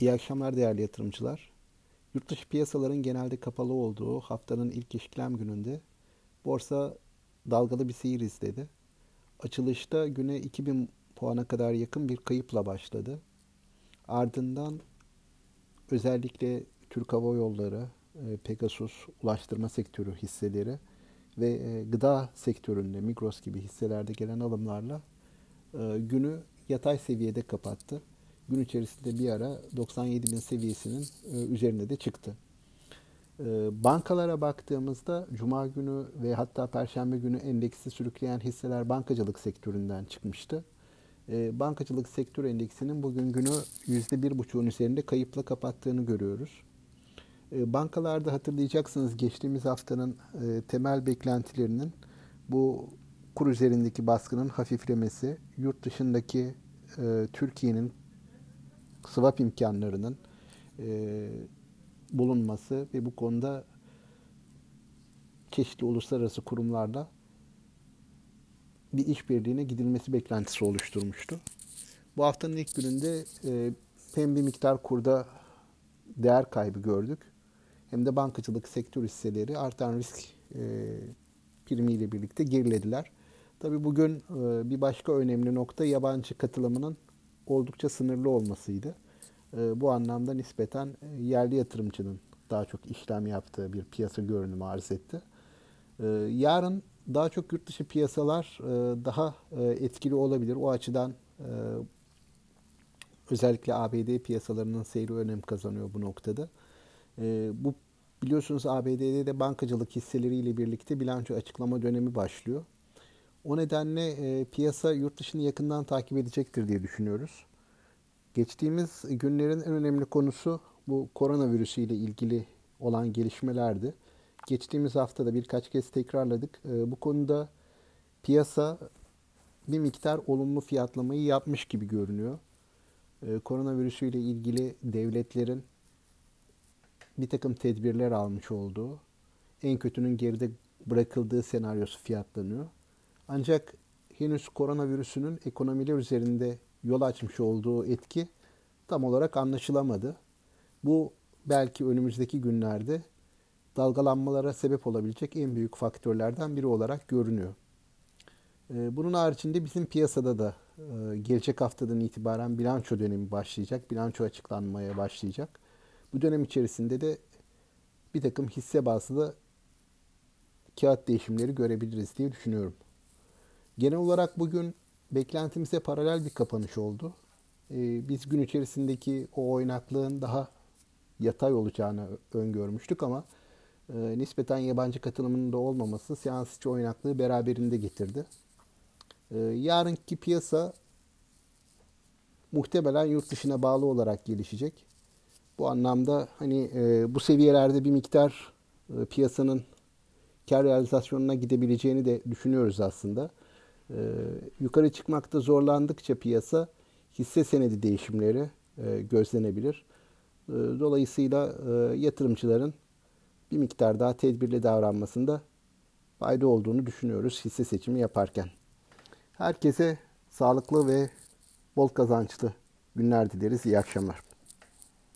İyi akşamlar değerli yatırımcılar. Yurt dışı piyasaların genelde kapalı olduğu haftanın ilk işlem gününde borsa dalgalı bir seyir izledi. Açılışta güne 2000 puana kadar yakın bir kayıpla başladı. Ardından özellikle Türk Hava Yolları, e, Pegasus ulaştırma sektörü hisseleri ve e, gıda sektöründe Migros gibi hisselerde gelen alımlarla e, günü yatay seviyede kapattı gün içerisinde bir ara 97 bin seviyesinin e, üzerine de çıktı. E, bankalara baktığımızda Cuma günü ve hatta Perşembe günü endeksi sürükleyen hisseler bankacılık sektöründen çıkmıştı. E, bankacılık sektör endeksinin bugün günü %1,5'un üzerinde kayıpla kapattığını görüyoruz. Bankalarda hatırlayacaksınız geçtiğimiz haftanın temel beklentilerinin bu kur üzerindeki baskının hafiflemesi, yurt dışındaki Türkiye'nin swap imkanlarının e, bulunması ve bu konuda çeşitli uluslararası kurumlarla bir işbirliğine gidilmesi beklentisi oluşturmuştu. Bu haftanın ilk gününde e, hem bir miktar kurda değer kaybı gördük hem de bankacılık sektör hisseleri artan risk e, primiyle birlikte gerilediler. Tabii bugün e, bir başka önemli nokta yabancı katılımının oldukça sınırlı olmasıydı. Ee, bu anlamda nispeten e, yerli yatırımcının daha çok işlem yaptığı bir piyasa görünümü arz etti. Ee, yarın daha çok yurt dışı piyasalar e, daha e, etkili olabilir. O açıdan özellikle ABD piyasalarının seyri önem kazanıyor bu noktada. Ee, bu biliyorsunuz ABD'de de bankacılık hisseleriyle birlikte bilanço açıklama dönemi başlıyor. O nedenle e, piyasa yurt dışını yakından takip edecektir diye düşünüyoruz. Geçtiğimiz günlerin en önemli konusu bu koronavirüsü ile ilgili olan gelişmelerdi. Geçtiğimiz haftada birkaç kez tekrarladık. E, bu konuda piyasa bir miktar olumlu fiyatlamayı yapmış gibi görünüyor. E, koronavirüsü ile ilgili devletlerin bir takım tedbirler almış olduğu, en kötünün geride bırakıldığı senaryosu fiyatlanıyor. Ancak henüz koronavirüsünün ekonomiler üzerinde yol açmış olduğu etki tam olarak anlaşılamadı. Bu belki önümüzdeki günlerde dalgalanmalara sebep olabilecek en büyük faktörlerden biri olarak görünüyor. Ee, bunun haricinde bizim piyasada da e, gelecek haftadan itibaren bilanço dönemi başlayacak. Bilanço açıklanmaya başlayacak. Bu dönem içerisinde de bir takım hisse bazlı kağıt değişimleri görebiliriz diye düşünüyorum. Genel olarak bugün beklentimize paralel bir kapanış oldu. Ee, biz gün içerisindeki o oynaklığın daha yatay olacağını öngörmüştük ama e, nispeten yabancı katılımının da olmaması seans içi oynaklığı beraberinde getirdi. E, yarınki piyasa muhtemelen yurt dışına bağlı olarak gelişecek. Bu anlamda hani e, bu seviyelerde bir miktar e, piyasanın kar realizasyonuna gidebileceğini de düşünüyoruz aslında. E, yukarı çıkmakta zorlandıkça piyasa hisse senedi değişimleri e, gözlenebilir. E, dolayısıyla e, yatırımcıların bir miktar daha tedbirli davranmasında fayda olduğunu düşünüyoruz hisse seçimi yaparken. Herkese sağlıklı ve bol kazançlı günler dileriz. İyi akşamlar.